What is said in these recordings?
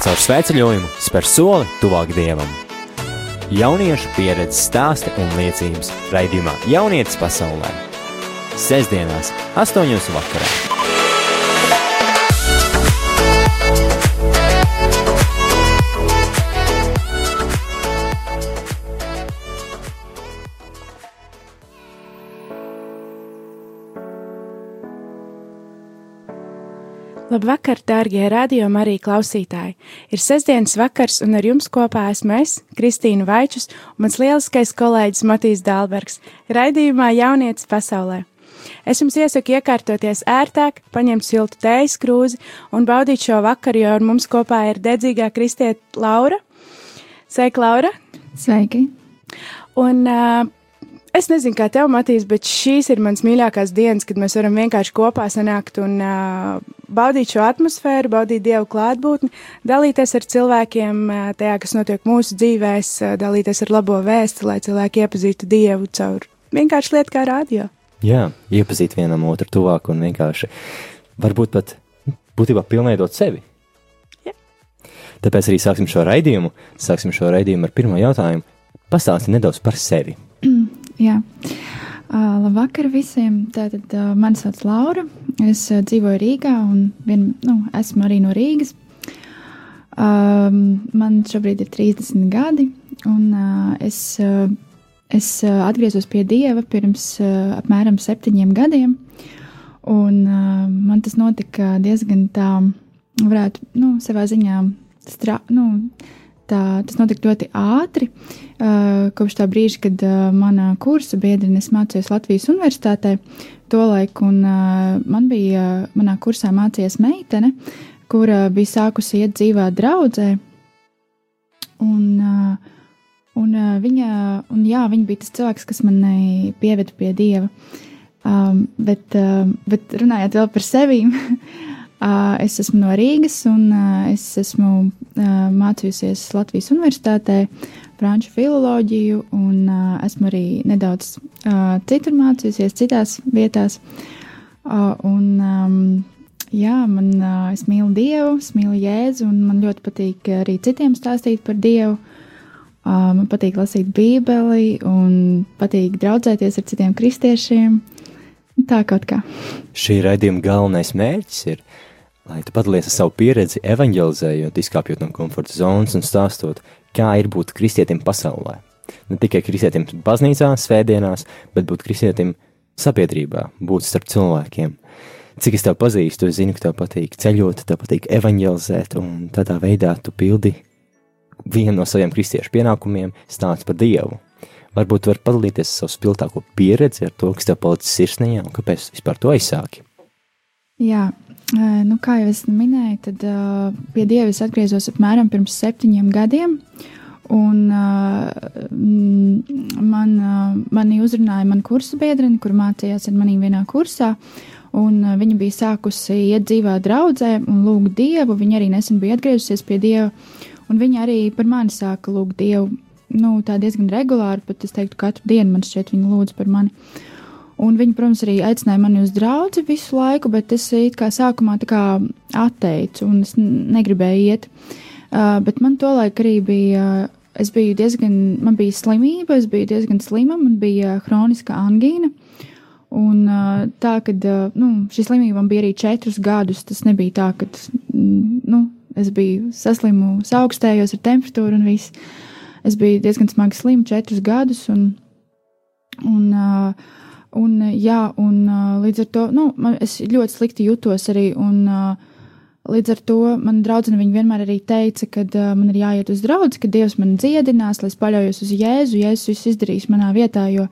Caur sveceļojumu spēr soli tuvāk dievam. Jauniešu pieredzes stāsti un liecības raidījumā Jaunietis pasaulē. Sesdienās, 8.00 vakarā. Labvakar, dārgie radiokamā arī klausītāji! Ir sestdienas vakars, un ar jums kopā esmu es, Kristīna Vaičus, un mans lieliskais kolēģis Matīs Dālbergs, raidījumā Jaunietis pasaulē. Es jums iesaku iekārtoties ērtāk, paņemt siltu tējas krūzi un baudīt šo vakaru, jo ar mums kopā ir dedzīgā kristieta Laura. Sveika, Laura! Sveiki! Un uh, Es nezinu, kā tev, Matīs, bet šīs ir mans mīļākās dienas, kad mēs varam vienkārši kopā sanākt un uh, baudīt šo atmosfēru, baudīt dievu klātbūtni, dalīties ar cilvēkiem uh, tajā, kas notiek mūsu dzīvēs, uh, dalīties ar labo vēstu, lai cilvēki iepazītu dievu caur vienkārši lietu kā radio. Jā, iepazīt vienam otru tuvāk un vienkārši varbūt pat būtībā pilnveidot sevi. Jā. Tāpēc arī sāksim šo raidījumu. Sāksim šo raidījumu ar pirmo jautājumu. Pastāsti nedaudz par sevi. Jā. Uh, labvakar visiem! Tātad uh, mani sauc Laura. Es uh, dzīvoju Rīgā un vien, nu, esmu arī no Rīgas. Uh, man šobrīd ir 30 gadi, un uh, es, uh, es uh, atgriezos pie Dieva pirms uh, apmēram septiņiem gadiem. Un, uh, man tas notika diezgan tā, varētu, nu, savā ziņā strā, nu, tā, tas notika ļoti ātri. Uh, kopš tā brīža, kad uh, mana kursa biedrene mācījās Latvijas Universitātē, tolaik, un uh, man bija, uh, manā kursā mācījās meitene, kura bija sākusi iet dzīvā draudzē. Un, uh, un, uh, viņa, un jā, viņa bija tas cilvēks, kas mani pieveda pie dieva. Um, bet, uh, bet runājot vēl par sevi, Es esmu no Rīgas, un es esmu mācījusies Latvijas Universitātē franču filoloģiju, un esmu arī nedaudz citur mācījusies, citās vietās. Un, jā, man, es mīlu Dievu, es mīlu Jēzu, un man ļoti patīk arī citiem stāstīt par Dievu. Man patīk lasīt Bībeli, un patīk draudzēties ar citiem kristiešiem. Tā kaut kā. Šī raidījuma galvenais mērķis ir lai tu padalies ar savu pieredzi, evanģelizējot, izkāpjot no komforta zonas un stāstot, kā ir būt kristietim pasaulē. Ne tikai kristietim baznīcā, svētdienās, bet būt kristietim sabiedrībā, būt starp cilvēkiem. Cik es tev pazīstu, es zinu, ka tev patīk ceļot, tev patīk evanģelizēt, un tādā veidā tu pildi vienu no saviem kristiešu pienākumiem, stāst par Dievu. Varbūt tu vari padalīties ar savu spilgtāko pieredzi, ar to, kas tev palicis sirsniņā, un kāpēc vispār to aizsāki. Jā, Nu, kā jau es minēju, tad uh, pie Dieva es atgriezos apmēram pirms septiņiem gadiem. Un, uh, man, uh, mani uzrunāja mana kursa biedrene, kur mācījās ar maniem vienā kursā. Un, uh, viņa bija sākusi iet dzīvā draudzē un lūgt Dievu. Viņa arī nesen bija atgriezusies pie Dieva. Un viņa arī par mani sāka lūgt Dievu. Nu, tā diezgan regulāri, pat es teiktu, katru dienu man šķiet, viņa lūdz par mani. Uh, Un viņi, protams, arī aicināja mani uz draugu visu laiku, bet es it kā sākumā kā atteicu, un es negribēju iet. Uh, bet man tolaik arī bija, es biju diezgan, man bija slimība, es biju diezgan slima, man bija hroniska angīna. Un uh, tā, kad uh, nu, šī slimība man bija arī četrus gadus, tas nebija tā, ka nu, es biju saslimu, augstējos ar temperatūru un viss. Es biju diezgan smagi slima četrus gadus. Un, un, uh, Un, jā, un līdz ar to nu, man, es ļoti slikti jutos arī. Un, līdz ar to man draudzene vienmēr arī teica, ka man ir jāiet uz draugu, ka Dievs man dziedinās, lai es paļaujos uz Jēzu. Jēzus viss izdarīs manā vietā, jo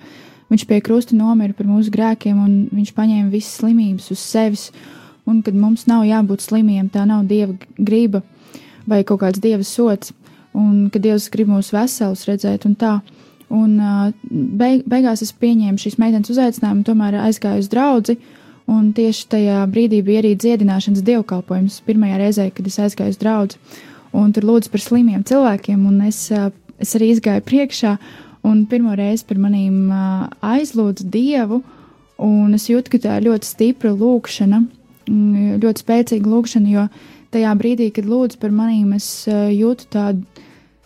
viņš pie krusta nomira par mūsu grēkiem un viņš paņēma visas slimības uz sevis. Un kad mums nav jābūt slimiem, tā nav Dieva griba vai kaut kāds Dieva sots. Un kad Dievs grib mūs veselus redzēt un tā. Un beig, beigās es pieņēmu šīs meitenes uzaicinājumu, tomēr aizgāju uz draugu. Un tieši tajā brīdī bija arī dziedināšanas dievkalpojums. Pirmajā reizē, kad es aizgāju uz draugu, un tur lūdzu par slimiem cilvēkiem, un es, es arī izgāju priekšā, un pirmo reizi par manīm aizlūdzu dievu, un es jūtu, ka tā ir ļoti stipra lūkšana, ļoti spēcīga lūkšana, jo tajā brīdī, kad lūdzu par manīm, es jūtu tādu,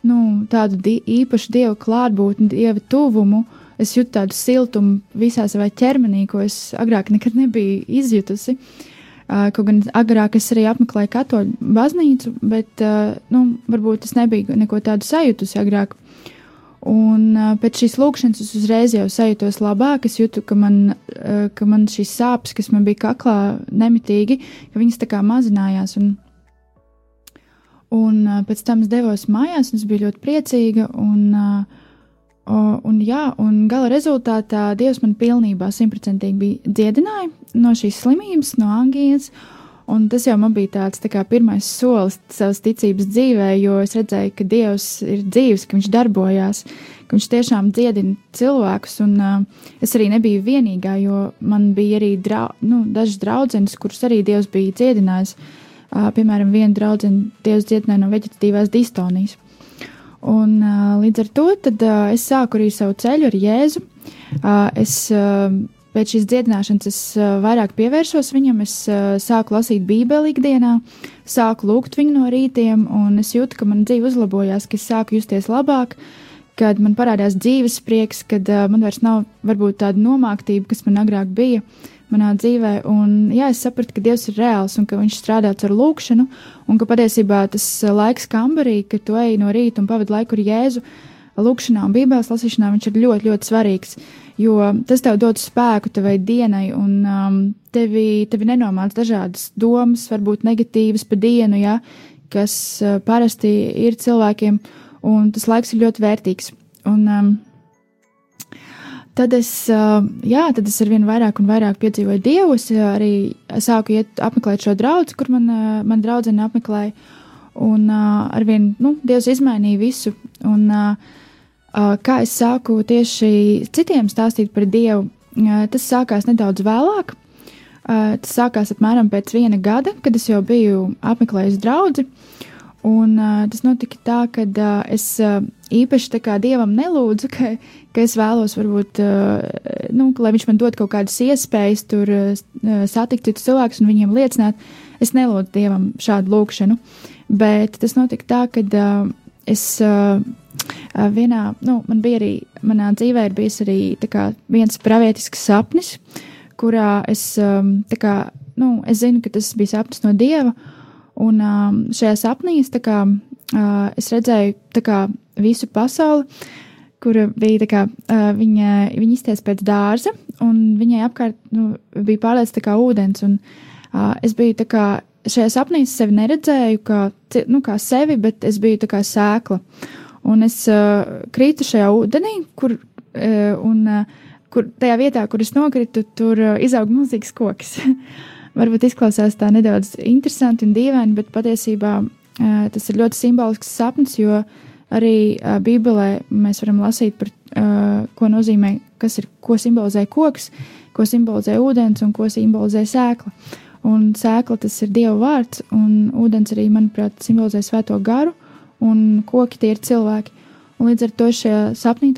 nu, tādu di īpašu dievu klātbūtni, dieva tuvumu. Es jūtu tādu siltumu visā savā ķermenī, ko es agrāk nekad nebiju izjutusi. Uh, kaut gan agrāk es arī apmeklēju katoļu baznīcu, bet, uh, nu, varbūt es nebiju neko tādu sajūtusi agrāk. Un uh, pēc šīs lūkšanas es uzreiz jau sajūtos labāk. Es jūtu, ka man, uh, ka man šīs sāpes, kas man bija kaklā nemitīgi, ka viņas tā kā mazinājās. Un, un pēc tam es devos mājās, un es biju ļoti priecīga. Un, un, jā, un gala rezultātā Dievs man pilnībā simtprocentīgi dziedināja no šīs slimības, no angijas. Un tas jau man bija tāds tā kā, pirmais solis savas ticības dzīvē, jo es redzēju, ka Dievs ir dzīves, ka Viņš darbojās, ka Viņš tiešām dziedina cilvēkus. Un uh, es arī nebiju vienīgā, jo man bija arī drau, nu, dažas draudzenes, kuras arī Dievs bija dziedinājis. Uh, piemēram, viena draudzene Dievs dziedināja no veģetatīvās distonijas. Un, līdz ar to tad, es sāku arī savu ceļu ar Jēzu. Es, Pēc šīs dziedināšanas es vairāk pievērsos viņam, es sāku lasīt Bībeli ikdienā, sāku lūgt viņu no rītiem, un es jūtu, ka man dzīve uzlabojās, ka es sāku justies labāk, kad man parādās dzīves prieks, kad uh, man vairs nav varbūt tāda nomāktība, kas man agrāk bija manā dzīvē. Un, jā, es sapratu, ka Dievs ir reāls un ka Viņš strādā ar lūgšanu, un ka patiesībā tas laiks kambarī, kad tu ej no rīta un pavadi laiku ar Jēzu, lūgšanā un Bībeles lasīšanā, viņš ir ļoti, ļoti svarīgs jo tas tev dod spēku tevai dienai, un um, tevi, tevi nenomāc dažādas domas, varbūt negatīvas pa dienu, ja, kas uh, parasti ir cilvēkiem, un tas laiks ir ļoti vērtīgs. Un, um, Tad es, uh, jā, tad es ar vien vairāk un vairāk piedzīvoju Dievu. Es uh, arī sāku iet apmeklēt šo draugu, kur man, uh, man draudzene apmeklēja. Un uh, ar vien, nu, Dievs izmainīja visu. Un, kā es sāku tieši citiem stāstīt par Dievu, tas sākās nedaudz vēlāk. Tas sākās apmēram pēc viena gada, kad es jau biju apmeklējis draugu. Un tas notika tā, ka es īpaši dievam nelūdzu, ka, ka es vēlos, varbūt, uh, nu, lai viņš man dod kaut kādas iespējas, tur uh, satikt citus cilvēkus un viņiem liecināt. Es nelūdzu dievam šādu lūgšanu, bet tas notika tā, ka uh, es. Uh, vienā, nu, man bija arī, manā dzīvē ir bijis arī kā, viens pravietisks sapnis, kurā es, kā, nu, es zinu, ka tas bija sapnis no Dieva, un šajā sapnī es, kā, es redzēju kā, visu pasauli, kur bija tā kā viņa, viņa izties pēc dārza, un viņai apkārt nu, bija pārliecināts tā kā ūdens, un es biju tā kā, šajā sapnī es sevi neredzēju kā, nu, kā sevi, bet es biju tā kā sēkla un es uh, krītu šajā ūdenī, kur, uh, un, uh, kur tajā vietā, kur es nokritu, tur uh, izauga milzīgs koks. Varbūt izklausās tā nedaudz interesanti un dīvaini, bet patiesībā uh, tas ir ļoti simbolisks sapnis, jo arī uh, Bībelē mēs varam lasīt par, uh, ko nozīmē, kas ir, ko simbolizē koks, ko simbolizē ūdens un ko simbolizē sēkla. Un sēkla tas ir Dieva vārds, un ūdens arī, manuprāt, simbolizē svēto garu, un koki tie ir cilvēki. Un līdz ar to šajā sapnī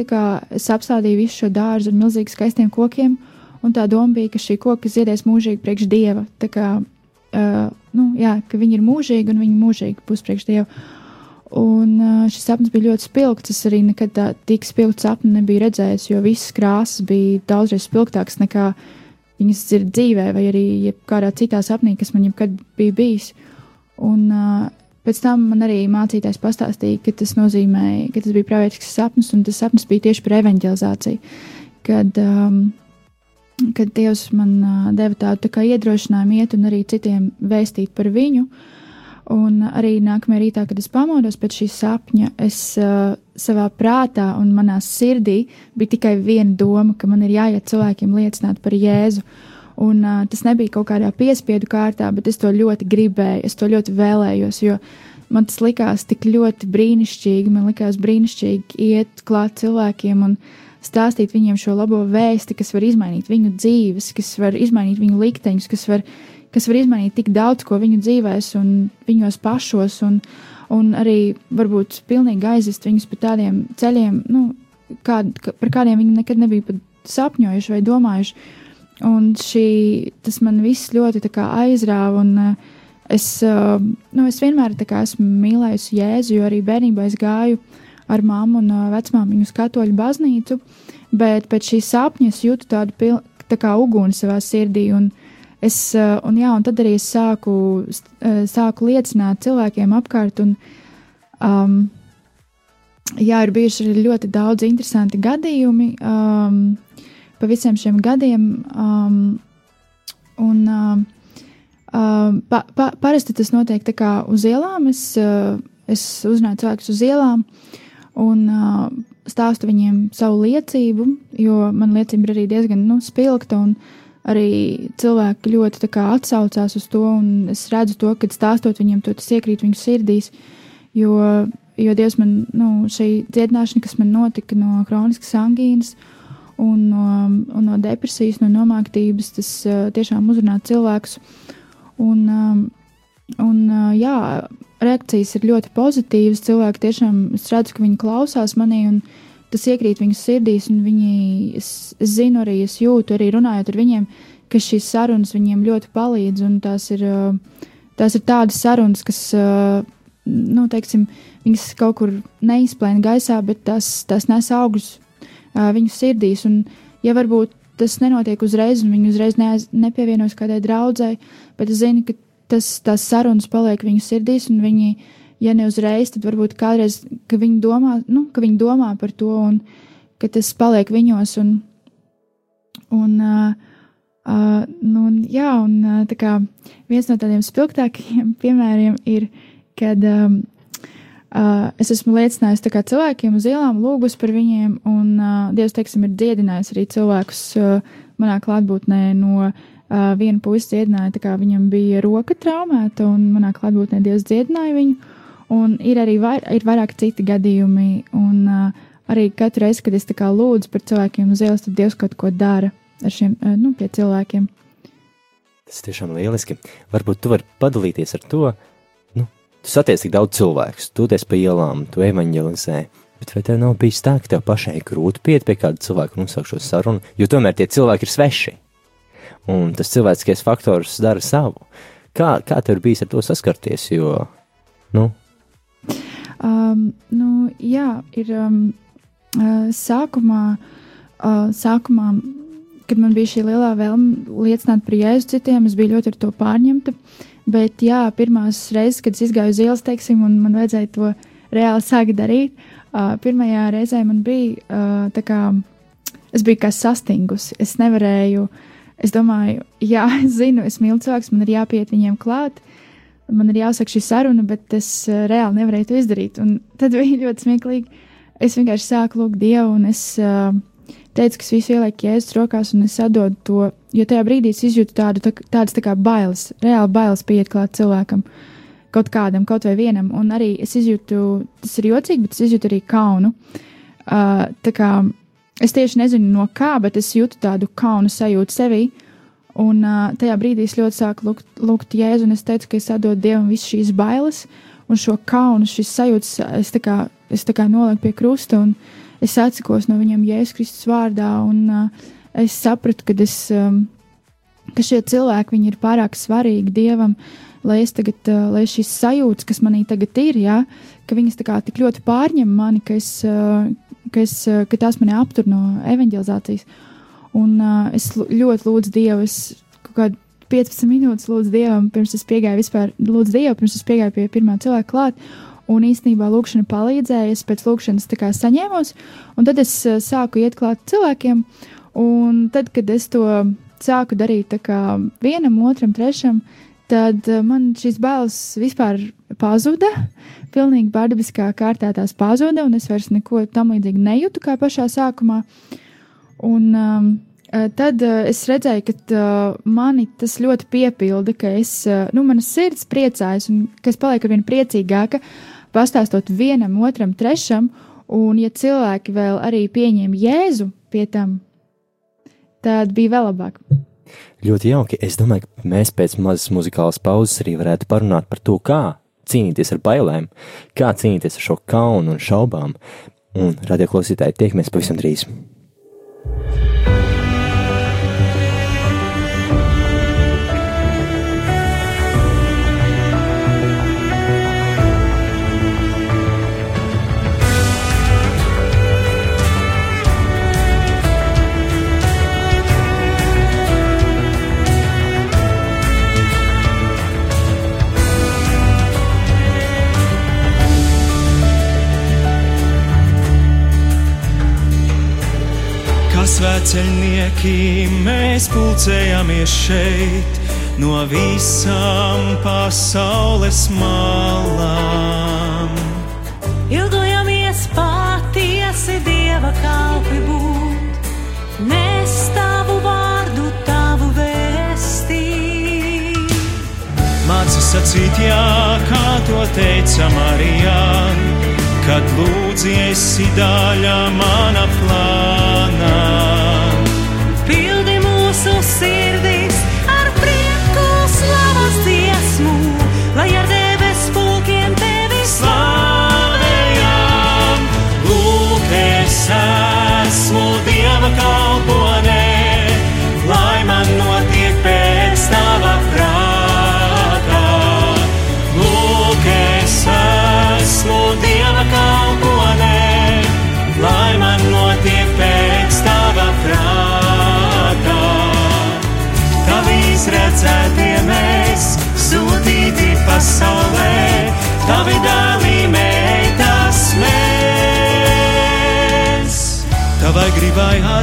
es apstādīju visu šo dārzu ar milzīgi skaistiem kokiem, un tā doma bija, ka šī koka ziedēs mūžīgi priekš dieva. Tā kā, uh, nu, jā, ka viņi ir mūžīgi un viņi mūžīgi būs priekš dieva. Un uh, šis sapnis bija ļoti spilgts. Es arī nekad tā tik spilgtu sapni nebiju redzējis, jo visas krāsas bija daudzreiz spilgtākas nekā viņas ir dzīvē, vai arī kādā citā sapnī, kas man jebkad bija bijis. Un, uh, Pēc tam man arī mācītājs pastāstīja, ka tas nozīmē, ka tas bija pravietisks sapnis, un tas sapnis bija tieši par evanģelizāciju. Kad, um, kad Dievs man uh, deva tādu tā iedrošinājumu iet un arī citiem vēstīt par viņu. Un arī nākamajā rītā, kad es pamodos pēc šī sapņa, es uh, savā prātā un manā sirdī bija tikai viena doma, ka man ir jāiet cilvēkiem liecināt par Jēzu. Un uh, tas nebija kaut kādā piespiedu kārtā, bet es to ļoti gribēju, es to ļoti vēlējos, jo man tas likās tik ļoti brīnišķīgi. Man likās brīnišķīgi iet klāt cilvēkiem un stāstīt viņiem šo labo vēsti, kas var izmainīt viņu dzīves, kas var izmainīt viņu likteņus, kas var, kas var izmainīt tik daudz ko viņu dzīvēs un viņos pašos, un, un arī varbūt pilnīgi aizvest viņus pa tādiem ceļiem, nu, kād, par kādiem viņi nekad nebija pat sapņojuši vai domājuši. Un šī, tas man viss ļoti aizrāva, un uh, es, uh, nu, es vienmēr esmu mīlējusi Jēzu, jo arī bērnībā es gāju ar mammu un uh, vecmāmiņu uz katoļu baznīcu, bet pēc šīs sapņa es jūtu tādu pil, tā kā uguni savā sirdī. Un, es, uh, un, jā, un tad arī es sāku, uh, sāku liecināt cilvēkiem apkārt. Un, um, jā, ir bijuši arī ļoti daudz interesanti gadījumi um, pa visiem šiem gadiem. Um, un, um, um, pa, pa, parasti tas notiek tā kā uz ielām. Es, uh, es uzrunāju cilvēkus uz ielām un uh, stāstu viņiem savu liecību, jo man liecība ir arī diezgan nu, spilgta. Arī cilvēki ļoti atsaucās uz to, un es redzu to, kad stāstot viņiem, to tas iekrīt viņu sirdīs. Jo jo Dievs man, nu, šī dziedināšana, kas man notika no kroniskas angīnas un no, un no depresijas, no nomāktības, tas uh, tiešām uzrunā cilvēkus. Un, um, un uh, jā, reakcijas ir ļoti pozitīvas. Cilvēki tiešām, es redzu, ka viņi klausās manī un tas iekrīt viņu sirdīs, un viņi, es, es zinu arī, es jūtu arī runājot ar viņiem, ka šīs sarunas viņiem ļoti palīdz, un tās ir, tās ir tādas sarunas, kas, nu, teiksim, viņas kaut kur neizplēna gaisā, bet tas, tas nes augļus viņu sirdīs. Un, ja varbūt tas nenotiek uzreiz, un viņi uzreiz neaiz, nepievienojas kādai draudzēji, bet es zinu, ka tas, tās sarunas paliek viņu sirdīs, un viņi, ja ne uzreiz, tad varbūt kādreiz, ka viņi domā, nu, ka viņi domā par to, un ka tas paliek viņos. Un, un, uh, uh, nu, un, jā, un uh, tā kā viens no tādiem spilgtākajiem piemēriem ir, kad um, Uh, es esmu liecinājis cilvēkiem uz ielām, lūgus par viņiem, un uh, Dievs, teiksim, ir dziedinājis arī cilvēkus uh, manā klātbūtnē no uh, viena puses dziedināja, tā kā viņam bija roka traumēta, un manā klātbūtnē Dievs dziedināja viņu, un ir arī vair, ir vairāk citi gadījumi, un uh, arī katru reizi, kad es tā kā lūdzu par cilvēkiem uz ielas, tad Dievs kaut ko dara ar šiem, uh, nu, pie cilvēkiem. Tas tiešām lieliski. Varbūt tu vari padalīties ar to, uh, Tu satiec tik daudz cilvēku, tu ties pa ielām, tu evanģelizē. Bet vai tev nav bijis tā, ka tev pašai grūti piet pie kāda cilvēka un uzsākt šo sarunu, jo tomēr tie cilvēki ir sveši? Un tas cilvēciskais faktors dara savu. Kā, kā tev ir bijis ar to saskarties? Jo, nu? Um, nu, jā, ir um, uh, sākumā, uh, sākumā, kad man bija šī lielā vēlme liecināt par jēzu citiem, es biju ļoti ar to pārņemta. Uh, Bet, jā, pirmās reizes, kad es gāju uz ielas, teiksim, un man vajadzēja to reāli sākt darīt, uh, pirmajā reizē man bija uh, tā kā es biju kā sastingusi. Es nevarēju, es domāju, jā, es zinu, es mīlu cilvēkus, man ir jāpiet viņiem klāt, man ir jāsaka šī saruna, bet es uh, reāli nevarēju to izdarīt. Un tad bija ļoti smieklīgi. Es vienkārši sāku lūgt Dievu, un es uh, teicu, ka es visu ielieku jēzus rokās, un es atdodu to jo tajā brīdī es izjūtu tādu, tā, tādas tā kā bailes, reāli bailes pieiet klāt cilvēkam, kaut kādam, kaut vai vienam, un arī es izjūtu, tas ir jocīgi, bet es izjūtu arī kaunu. Uh, tā kā es tieši nezinu no kā, bet es jūtu tādu kaunu sajūtu sevī, un uh, tajā brīdī es ļoti sāku lūgt, lūgt Jēzu, un es teicu, ka es atdodu Dievam visas šīs bailes, un šo kaunu, šis sajūtas, es tā kā, es tā kā nolieku pie krusta, un es atsakos no viņiem Jēzus Kristus vārdā, un uh, es sapratu, ka, es, um, ka šie cilvēki ir pārāk svarīgi dievam, lai es tagad, uh, lai šīs sajūtas, kas manī tagad ir, ja, ka viņas kā, tik ļoti pārņem mani, ka, es, uh, ka, es, uh, ka tās mani aptur no evanģelizācijas. Un uh, es ļoti lūdzu Dievu, es kaut kādu 15 minūtes lūdzu Dievam, pirms es piegāju vispār, lūdzu Dievu, pirms es piegāju pie pirmā cilvēka klāt. Un īstenībā lūkšana palīdzēja, es pēc lūkšanas saņēmos, un tad es uh, sāku iet klāt cilvēkiem, uh, Un tad, kad es to sāku darīt vienam, otram, trešam, tad man šīs bailes vispār pazuda. Pilnīgi pārdabiskā kārtā tās pazuda, un es vairs neko tam līdzīgu nejūtu kā pašā sākumā. Un, um, tad uh, es redzēju, ka uh, mani tas ļoti piepilda, ka es, uh, nu, manas sirds priecājas, un ka es palieku ar vien priecīgāka, pastāstot vienam, otram, trešam, un ja cilvēki vēl arī pieņem Jēzu pie tam, tad bija vēl labāk. Ļoti jauki. Es domāju, ka mēs pēc mazas muzikālas pauzes arī varētu parunāt par to, kā cīnīties ar bailēm, kā cīnīties ar šo kaunu un šaubām. Un radioklausītāji tiekamies pavisam drīz. Thank you. Svēceļnieki, mēs pulcējamies šeit no visām pasaules malām. Ilgojamies patiesi Dieva kalpi būt, nes tavu vārdu, tavu vēstī. Māci sacīt, jā, kā to teica Marijā, kad lūdzies daļa mana plānā. Kalponē, lai man notiek pēc tava prātā. Lūk, es esmu Dieva kalponē, lai man notiek pēc tava prātā. Tavi izredzētie mēs, sūtīti pasaulē,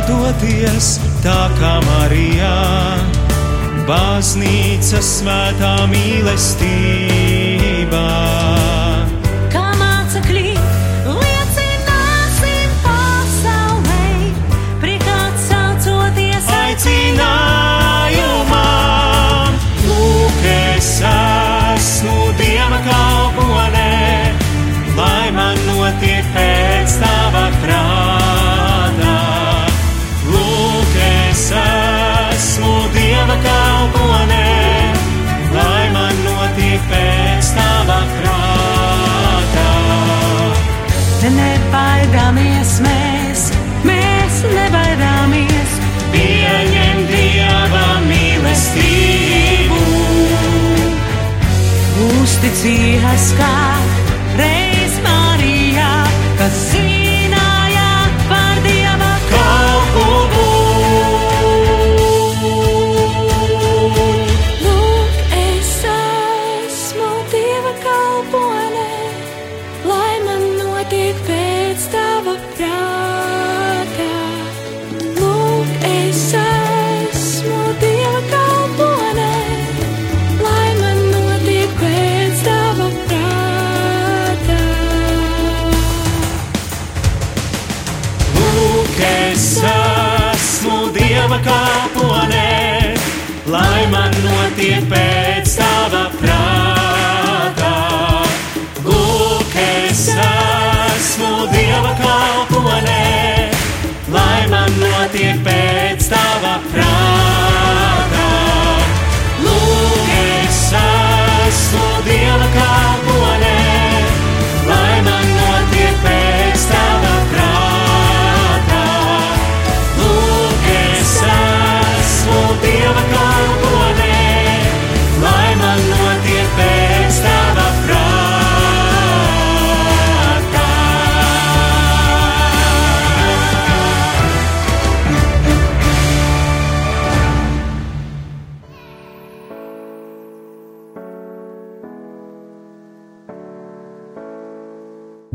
atdoties, tā kā Marijā, baznīca svētā mīlestībā. Uzticījies kā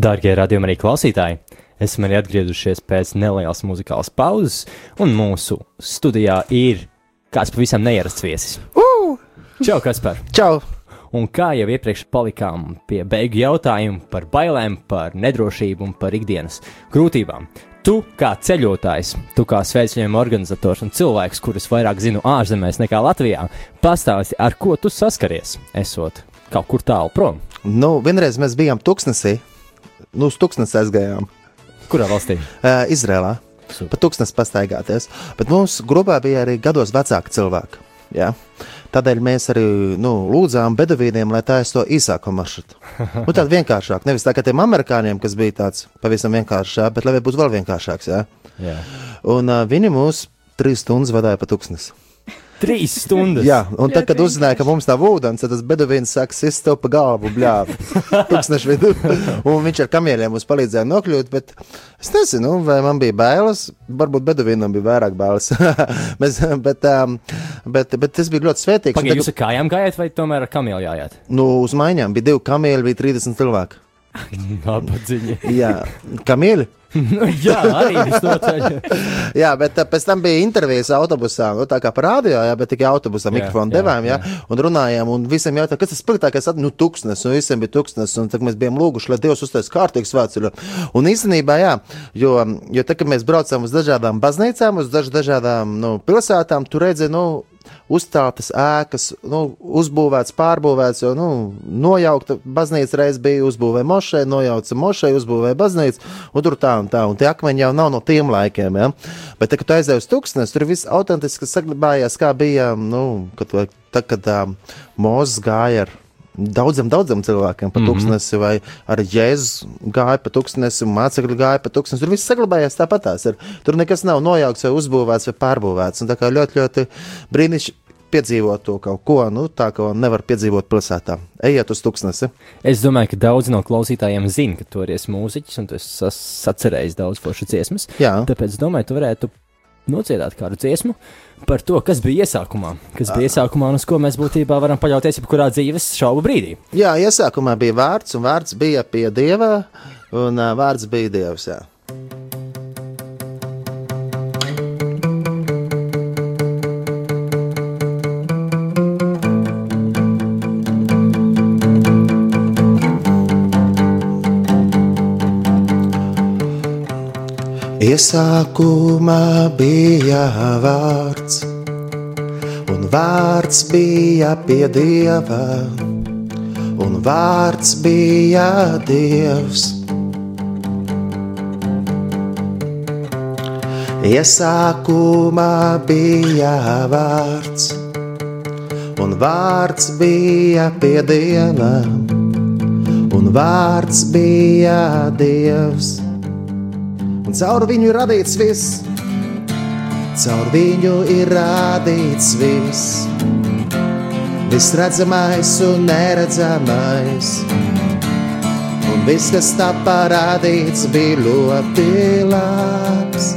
Dārgie radījumi arī klausītāji, esam arī atgriezušies pēc nelielas muzikālas pauzes, un mūsu studijā ir kāds pavisam neierasts viesis. Uh! Čau, Kaspar! Čau! Un kā jau iepriekš palikām pie beigu jautājumu par bailēm, par nedrošību un par ikdienas grūtībām. Tu kā ceļotājs, tu kā svētceļojuma organizators un cilvēks, kurus vairāk zinu ārzemēs nekā Latvijā, pastāsti, ar ko tu saskaries, esot kaut kur tālu prom. Nu, vienreiz mēs bijām tuksnesī. Nu, uz tuksnesi aizgājām. Kurā valstī? Uh, Izrēlā. Super. Pa tuksnesi pastaigāties. Bet mums grupā bija arī gados vecāki cilvēki. Ja? Tādēļ mēs arī nu, lūdzām bedavīniem, lai taisa to īsāko maršrutu. Nu, tādu vienkāršāku. Nevis tā kā tiem amerikāņiem, kas bija tāds pavisam vienkāršs, jā, bet lai būtu vēl vienkāršāks. Jā. Jā. Un uh, viņi mūs trīs stundas vadīja pa tuksnesi. Trīs stundas. Jā, un tad, kad uzzināja, ka mums nav ūdens, tad tas bedovīns saka, sist tev pa galvu, bļāvi. Tūkstnešu vidu. Un viņš ar kamieļiem mums palīdzēja nokļūt, bet es nezinu, vai man bija bailes. Varbūt bedovīnam bija vairāk bailes. Mēs, bet, um, bet, bet tas bija ļoti svētīgs. Pagaidiet, jūs ar kājām gājāt vai tomēr ar kamieļu gājāt? Nu, uz maiņām bija divi kamieļi, bija 30 cilvēki. Nabadziņi. Jā, kamieļi. jā, arī visnotaļ. Jā, bet uh, pēc tam bija intervijas autobusā, nu, tā kā parādījā, jā, bet tikai autobusā Jā, mikrofonu jā, devām, jā, un runājām, un visiem jautāja, kas tas spilgtākais, nu, tuksnes, un visiem bija tuksnes, un tad mēs bijām lūguši, lai Dievs uztais kārtīgs svētceļu. Un īstenībā, jā, jo, jo tā, kad mēs braucam uz dažādām baznīcām, uz daž, dažādām, nu, pilsētām, tu redzi, nu, uzstātas ēkas, nu, uzbūvēts, pārbūvēts, jo, nu, nojaukta baznīca reiz bija uzbūvēta mošai, nojauca mošai, uzbūvēja baznīcu, un tur tā un tā, un tie akmeņi jau nav no tiem laikiem, ja. Bet, tā, kad tu aizdevi uz tūkstnes, tur viss autentiski saglabājās, kā bija, nu, kad, tā, kad uh, Mūzes gāja ar daudziem, daudziem cilvēkiem pa tūkstnesi, mm -hmm. vai arī Jēzus gāja pa tūkstnesi, mācekļi gāja pa tūkstnesi. Tur viss saglabājās tāpatās. Tur nekas nav nojaukts, vai uzbūvēts, vai pārbūvēts. Un tā kā ļoti, ļoti brīnišķīgi piedzīvot to kaut ko, nu, tā kā nevar piedzīvot pilsētā. Ejiet uz tūkstnesi. Es domāju, ka daudzi no klausītājiem zina, ka tu esi mūziķis un tu esi sacerējis daudz foršu dziesmas. Jā. Tāpēc domāju, tu varētu nociedāt kādu dziesmu par to, kas bija iesākumā. Kas bija iesākumā un uz ko mēs būtībā varam paļauties jebkurā dzīves šaubu brīdī. Jā, iesākumā bija vārds, un vārds bija pie dieva, un vārds bija dievs. Jā. Iesākumā bija vārds, un vārds bija pie dieva, un vārds bija dievs. Iesākumā bija vārds, un vārds bija pie dieva, un vārds bija dievs. Un caur viņu ir radīts viss, caur viņu ir radīts viss. Viss redzamais un neredzamais, un viss, kas tā parādīts, bija ļoti labs.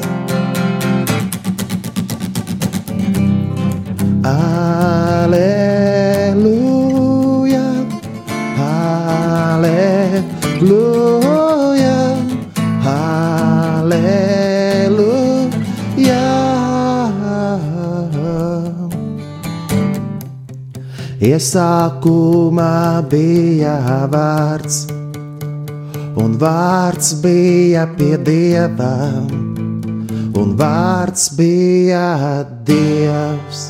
Iesākumā bija vārds, un vārds bija pie dieva, un vārds bija dievs.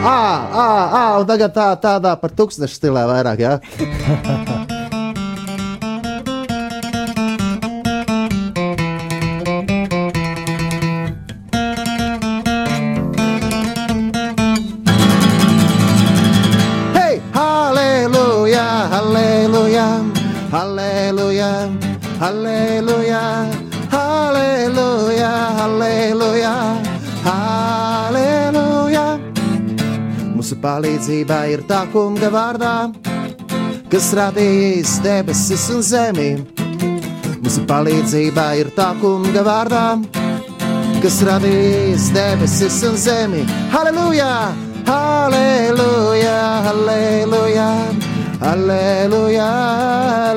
Ā, ā, ā, un tagad tā, tādā par tūkstošu stilā vairāk, jā. Ja? palīdzība ir tā kunga vārdā, kas radījis debesis un zemi. Mūsu palīdzība ir tā kunga vārdā, kas radījis debesis un zemi. Halleluja! Halleluja! Halleluja! Halleluja!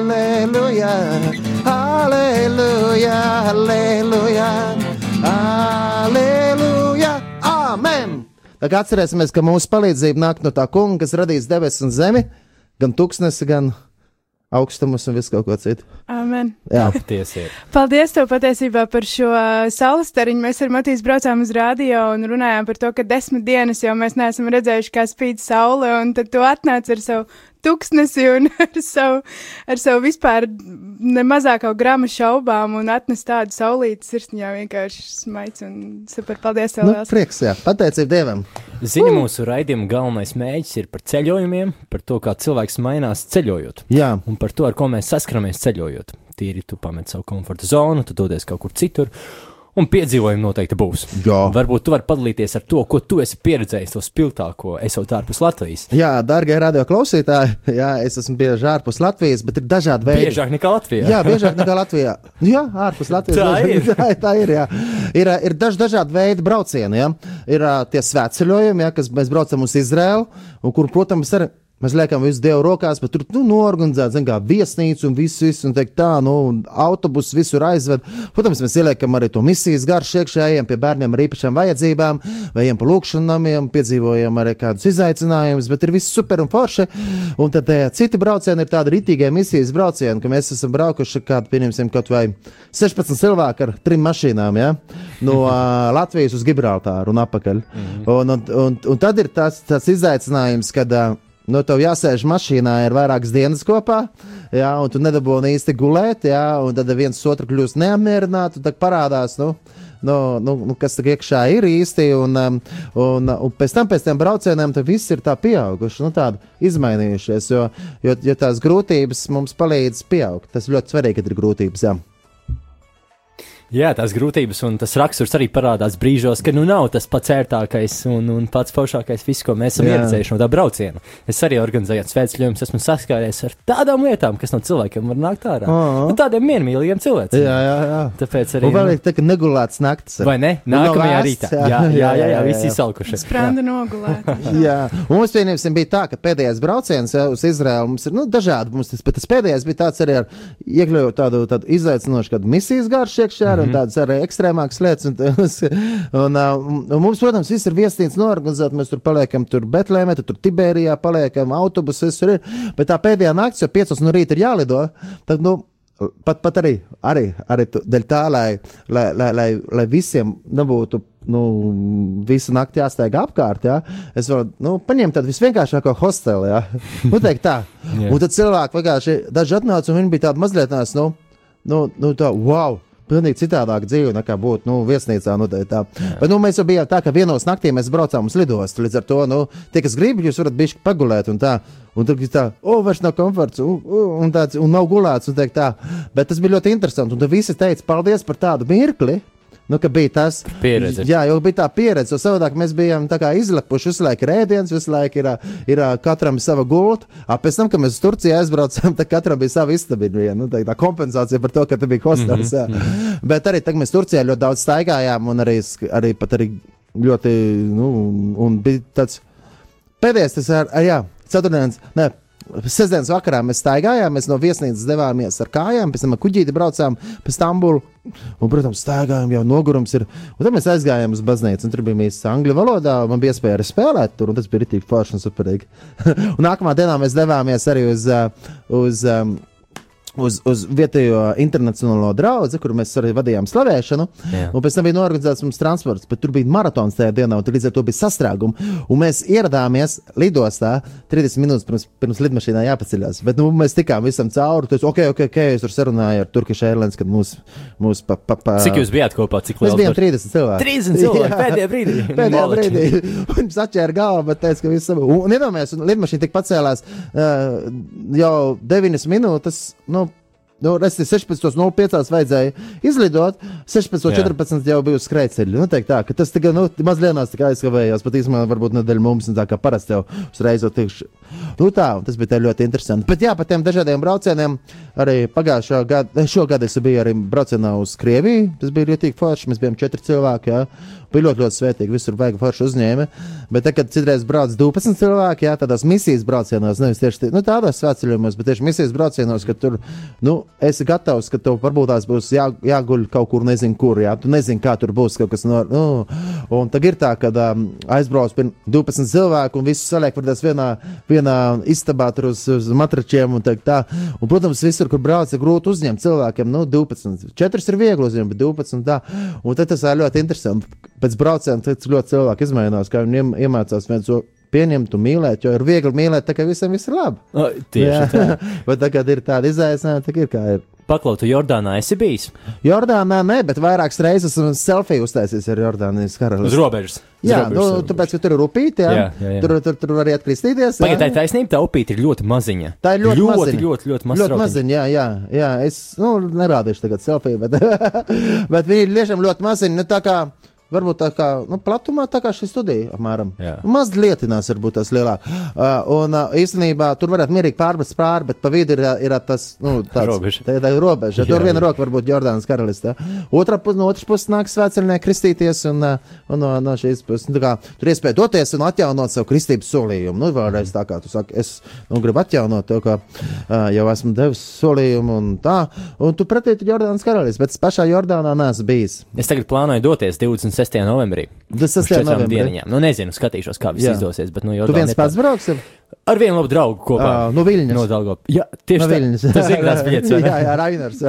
Halleluja! Halleluja! Halleluja! Amen! Tagad atcerēsimies, ka mūsu palīdzība nāk no tā kunga, kas radīs debesis un zemi, gan tūkstnesi, gan augstumus un visu kaut ko citu. Amen. Jā, Tiesiet. Paldies tev patiesībā par šo uh, saules stariņu. Mēs ar Matīs braucām uz rādio un runājām par to, ka desmit dienas jau mēs neesam redzējuši, kā spīd saule, un tad tu atnāc ar savu tuksnesi un ar savu, ar savu vispār nemazāko gramu šaubām un atnes tādu saulīti sirsniņā vienkārši smaids un super. Paldies tev nu, liels! prieks, jā, pateicība Dievam. Ziņa mūsu raidījuma galvenais mēģis ir par ceļojumiem, par to, kā cilvēks mainās ceļojot. Jā, Un par to, ar ko mēs saskaramies ceļojot. Tīri tu pamet savu komforta zonu, tu dodies kaut kur citur, un piedzīvojumi noteikti būs. Jā. Varbūt tu vari padalīties ar to, ko tu esi pieredzējis, to spilgtāko, esot ārpus Latvijas. Jā, darbie radio klausītāji, jā, es esmu bieži ārpus Latvijas, bet ir dažādi veidi. Biežāk nekā Latvijā. Jā, biežāk nekā Latvijā. Nu Jā, ārpus Latvijas. Tā ir. Tā, tā ir. Jā. Ir, ir daž, dažādi veidi braucieni. Jā. Ir tie svētceļojumi, jā, kas mēs braucam uz Izraēlu, un kur, protams, arī Mēs liekam visu Dievu rokās, bet tur nu, norganizēt, zin, kā viesnīcu un visu, visu un teikt tā, nu, autobusu visur aizved. Protams, mēs ieliekam arī to misijas garšu iekšā, ejam pie bērniem ar īpašām vajadzībām, vai ejam pa lūkšanām, piedzīvojam arī kādus izaicinājumus, bet ir viss super un forši. Un tad e, citi braucieni ir tādi ritīgie misijas braucieni, ka mēs esam braukuši kādu, pieņemsim, kaut vai 16 cilvēku ar trim mašīnām, ja? no uh, Latvijas uz Gibraltāru un atpakaļ. Mm -hmm. un, un, un, un tad ir tas, tas izaicinājums, kad uh, Nu, tev jāsēž mašīnā, ir vairākas dienas kopā, jā, un tu nedabūji īsti gulēt, jā, un tad viens otru kļūst neapmierināts, un tad parādās, nu, nu, nu, nu, kas tur iekšā ir īsti. Un, um, un, un pēc tam, pēc tam braucieniem, tad viss ir tā pieauguši, nu, tādi izmainījušies. Jo, jo, jo tās grūtības mums palīdz pieaugt. Tas ļoti svarīgi, kad ir grūtības. Jā. Jā, tās grūtības un tas raksturs arī parādās brīžos, ka nu nav tas pats ērtākais un, un pats foršākais, viss, ko mēs esam ieredzējuši no tā brauciena. Es arī organizēju svētceļojumus, esmu saskāries ar tādām lietām, kas no cilvēkiem var nākt ārā. Ā. Nu, tādiem miermīlīgiem cilvēkiem. Jā, jā, jā. Tāpēc arī. Un vēl nu, ir tā, ka negulēts naktis. Vai ne? Nākamajā vēsts, rītā. jā. Jā, jā, jā, jā, Jā, jā, visi jā. izsalkuši. Sprāda nogulēta. Jā, un mums pieņemsim, bija tā, ka pēdējais brauciens jā, uz Izraēlu mums ir nu, dažādi. Mums tas, bet tas pēdējais bija tāds arī ar iekļaujot tādu, tādu izaicinošu kādu misijas garšu iekšā, mm -hmm. Un tādas arī ekstrēmākas lietas. Un, un, un, un mums, protams, viss ir viesnīca norganizēta. Mēs tur paliekam, tur Betlēmē, tur Tiberijā paliekam, autobuses tur ir. Bet tā pēdējā naktis, jau 5 no rīta ir jālido. Tad, nu, Pat, pat arī, arī, arī dēļ tā, lai, lai, lai, lai, lai visiem nebūtu nu, visu nakti jāsteigā apkārt. Jā. Es varu nu, paņemt tādu visvienkāršāko hosteli. Jā. Nu, teikt tā. Jā. Un tad cilvēki vienkārši daži atnāca un viņi bija tādi mazliet tās, nu, nu, nu tā, wow! Pilnīgi citādāk dzīve nekā būtu nu, viesnīcā. Nu, tā, tā. Bet nu, mēs jau bijām tā, ka vienos naktī mēs braucām uz lidostu. Līdz ar to, nu, tie, kas grib, jūs varat bišķi pagulēt un tā. Un tad ir tā, o, vairs nav komforts, un, un, tāds, un nav gulēts. Un teikt, tā. Bet tas bija ļoti interesanti. Un tad visi teica, paldies par tādu mirkli. Nu, bija tas Pieredze. Jā, jau bija tā pieredze. Jo savādāk mēs bijām izlepuši. Visu laiku ir ēdiens, visu laiku ir, ir katram sava gulta. Pēc tam, kad mēs uz Turciju aizbraucām, tad katram bija sava istaba. viena, Nu, tā, tā kompensācija par to, ka tur bija hostels. Mm -hmm. Bet arī tagad mēs Turcijā ļoti daudz staigājām un arī, arī, arī ļoti, nu, un- un bija tāds pēdējais, tas ar, ar jā, ceturtdienas. Ne, Sestdienas vakarā mēs staigājām, mēs no viesnīcas devāmies ar kājām, pēc tam ar kuģīti braucām pa Stambulu. Un, protams, staigājām, jau nogurums ir. Un tad mēs aizgājām uz baznīcu, un tur bija mīsīs angļu valodā. Man bija iespēja arī spēlēt tur, un tas bija rītīgi forši un superīgi. un nākamā dienā mēs devāmies arī uz, uh, uz um, uz, uz vietējo internacionālo draugu, kur mēs arī vadījām slavēšanu. Jā. Un pēc tam bija norganizēts mums transports, bet tur bija maratons tajā dienā, un tur līdz ar to bija sastrēgumi. Un mēs ieradāmies lidostā 30 minūtes pirms, pirms lidmašīnā jāpaceļās. Bet nu, mēs tikām visam cauri. Tas, ok, ok, ok, es tur sarunāju ar Turkish Airlines, kad mūs, mūs pa, pa, pa, Cik jūs bijāt kopā? Cik Mēs liels bijām bar- 30 cilvēki. 30 cilvēki Jā. pēdējā brīdī. Pēdējā brīdī viņš atķēra galvu, bet teica, ka viss ir. Un, un iedomājieties, un lidmašīna tik pacēlās uh, jau 9 minūtes. Nu, Nu, es 16.05. vajadzēja izlidot, 16.14. jau bija uz skrejceļa. Nu, tā, tas tikai nu, mazlienās tikai aizkavējās, pat īstenībā varbūt nedēļa mums, tā kā parasti jau uzreiz jau tikšu. Nu, tā, tas bija ļoti interesanti. Bet jā, par tiem dažādiem braucieniem arī pagājušā gada, šogad es biju arī braucienā uz Krieviju. Tas bija ļoti forši, mēs bijām četri cilvēki. Jā. Bija ļoti, ļoti svētīgi. Visur vajag forši uzņēma. Bet, tad, kad citreiz brauc 12 cilvēki, jā, tādās misijas braucienos, nevis tieši nu, tādos svētceļojumos, bet tieši misijas braucienos, ka tur nu, esi gatavs, ka tev varbūt tās būs jā, jāguļ kaut kur, nezinu, kur. Jā, tu nezini, kā tur būs kaut kas no. Nu, un tad ir tā, ka um, aizbrauc pie 12 cilvēku un visus saliek vienā, vienā istabā tur uz, uz matračiem un tā. tā. Un, protams, visur, kur brauc, ir grūti uzņemt cilvēkiem. Nu, 12. 4 ir viegli uzņemt, bet 12 un tā. Un tad tas ir ļoti interesanti. Pēc brauciena tad ļoti cilvēki izmainās, kā viņi iem- iemācās viens otru pieņemt un mīlēt, jo ir viegli mīlēt, tā kā visam viss ir labi. O, Tieši tā. Bet tagad ir tāda izaicinājuma, tā ir kā ir. Paklautu Jordānā esi bijis Jordānā nē, bet vairākas reizes esmu selfiju uztaisījis ar Jordānijas uz karalisti. robežas. Uz Jā, robežas, nu, robežas. tāpēc, ka tur ir rupīti, jā. Jā, jā, jā. Tur, tur, tur var arī atkristīties. jā. Pagaidā, tā ir taisnība, tā upīte ir ļoti maziņa. Tā ir ļoti, ļoti, maziņa. ļoti, ļoti maza. Ļoti maziņa, jā, jā, jā. Es nu, nerādīšu tagad selfiju, bet, bet viņi ir tiešām ļoti maziņi. Nu, Varbūt tā kā nu, platumā, tā kā šī studija apmēram. Jā. Maz lietinās, varbūt tas lielāk. Uh, un uh, īstenībā tur varētu mierīgi pārmest pāri, bet pa vidu ir, ir tas, nu, tāds Robeža. Tā, tā ir robeža. Tur viena roka varbūt Jordānas karalistē. Otra puse, no otras puses nāk svētceļnieki kristīties un, uh, un no, no šīs puses. Nu, kā tur iespēja doties un atjaunot savu kristības solījumu. Nu, vēlreiz tā kā tu saki, es nu, gribu atjaunot to, ka uh, jau esmu devis solījumu un tā. Un tu pretī tur Jordānas karalistē, bet es pašā Jordānā neesmu bijis. Es tagad plānoju doties 26. novembrī. Tas Uz tas ir četrām novembrī. dieniņām. Nu, nezinu, skatīšos, kā viss Jā. izdosies. Bet, nu, Tu Jordāna viens tā- pats brauks? Ar vienu labu draugu kopā. Ā, no Viļņas. No Dalgo. Jā, tieši No. Viļņas. Tas ir grāts biļets. jā, jā, Rainers.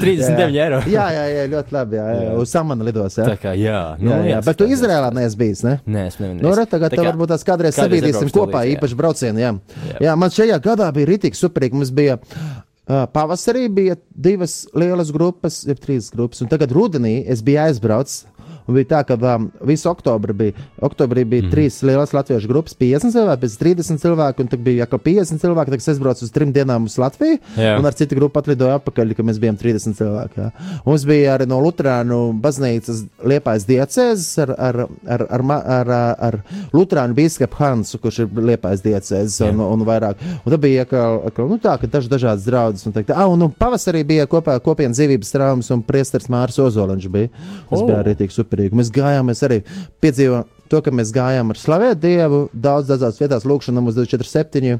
39 eiro. Jā, jā, jā, ļoti labi. Jā, jā. Uz Samana lidos. Jā, Tā kā, jā, nu, jā, jā. viens Bet tu. Izrēlā neesi bijis, ne? Nē, es nevienu. Nu, re, tagad tā varbūt tās kādreiz sabīdīsim kopā, jā. īpaši braucienu. Jā. Jā. jā, man šajā gadā bija rītīgi superīgi. Mums bija uh, pavasarī bija divas lielas grupas, jeb trīs grupas, un tagad rudenī es biju aizbraucis. Un bija tā, ka um, visu oktobri bija, oktobrī bija mm. trīs lielas latviešu grupas, 50 cilvēki, pēc 30 cilvēku, un tad bija atkal 50 cilvēki. Tad es aizbraucu uz trim dienām uz Latviju, Jā. un ar citu grupu atlidoju atpakaļ, kad mēs bijām 30 cilvēki. Jā. Mums bija arī no Lutāņu baznīcas liepais diecēzes ar, ar, ar, ar, ma- ar, ar Lutāņu biskupu Hansu, kurš ir liepais diecēzes un, un vairāk. Un tad bija atkal, atkal, nu, tā, ka daži dažādas draudzes. Un, teikt, ah, un, un pavasarī bija kopā kopienas dzīvības traumas un priesteris Māris Ozoliņš bija. Tas oh. bija arī tik superīgi. Mēs gājām, mēs arī piedzīvojām. To, ka mēs gājām ar slavēt Dievu, daudz dažādās vietās, lūkšanā mums 247,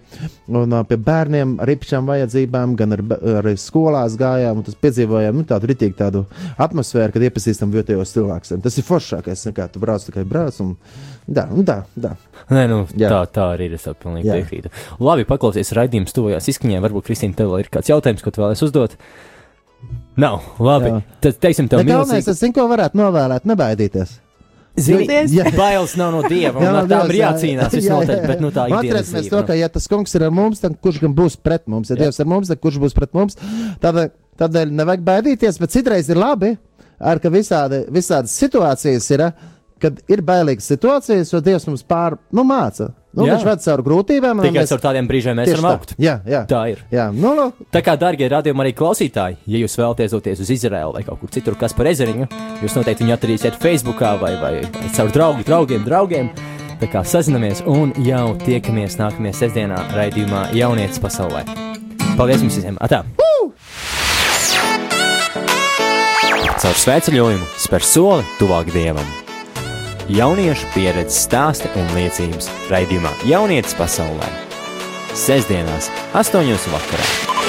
un uh, pie bērniem ar īpašām vajadzībām, gan ar, arī skolās gājām, un tas piedzīvojām nu, tādu ritīgi tādu atmosfēru, kad iepazīstam vietējos cilvēkus. Tas ir foršākais, nekā tu brauc tikai brauc. Un, un tā, tā. Nē, nu, Jā. tā, tā arī ir. Es pilnīgi piekrītu. Labi, paklausies raidījums tuvojās izskaņai. Varbūt, Kristīna, tev ir kāds jautājums, ko tu vēlēsi uzdot? Nav. Labi. Jā. Tad, teiksim, tev Bet galvenais, milzīgi. es zinu, ko varētu novēlēt, nebaidīties. Zini, Jā. bailes nav no dieva, un ar tām ir jācīnās visnotaļ, bet nu tā ir Atcerēsimies to, ka, ja tas kungs ir ar mums, tad kurš gan būs pret mums? Ja Jā. Dievs ir ar mums, tad kurš būs pret mums? Tādēļ, tādēļ nevajag baidīties, bet citreiz ir labi, ar, ka visādi, visādas situācijas ir, kad ir bailīgas situācijas, jo Dievs mums pār, nu, māca. Nu, Jā. viņš ved caur grūtībām. tikai mēs- ar tādiem brīžiem mēs varam tā. augt. Jā, jā. Tā ir. Jā, nu, nu, Tā kā, darbie radījumi arī klausītāji, ja jūs vēlaties doties uz Izraēlu vai kaut kur citur, kas par ezeriņu, jūs noteikti viņu atradīsiet Facebook vai, vai, vai caur draugu, draugiem, draugiem. Tā kā sazinamies un jau tiekamies nākamajā sestdienā raidījumā Jaunietis pasaulē. Paldies jums visiem! Atā! Caur svētceļojumu spēr soli tuvāk dievam. Jauniešu pieredzes stāsti un liecības raidījumā Jaunietis pasaulē. Sestdienās, 8.00 vakarā.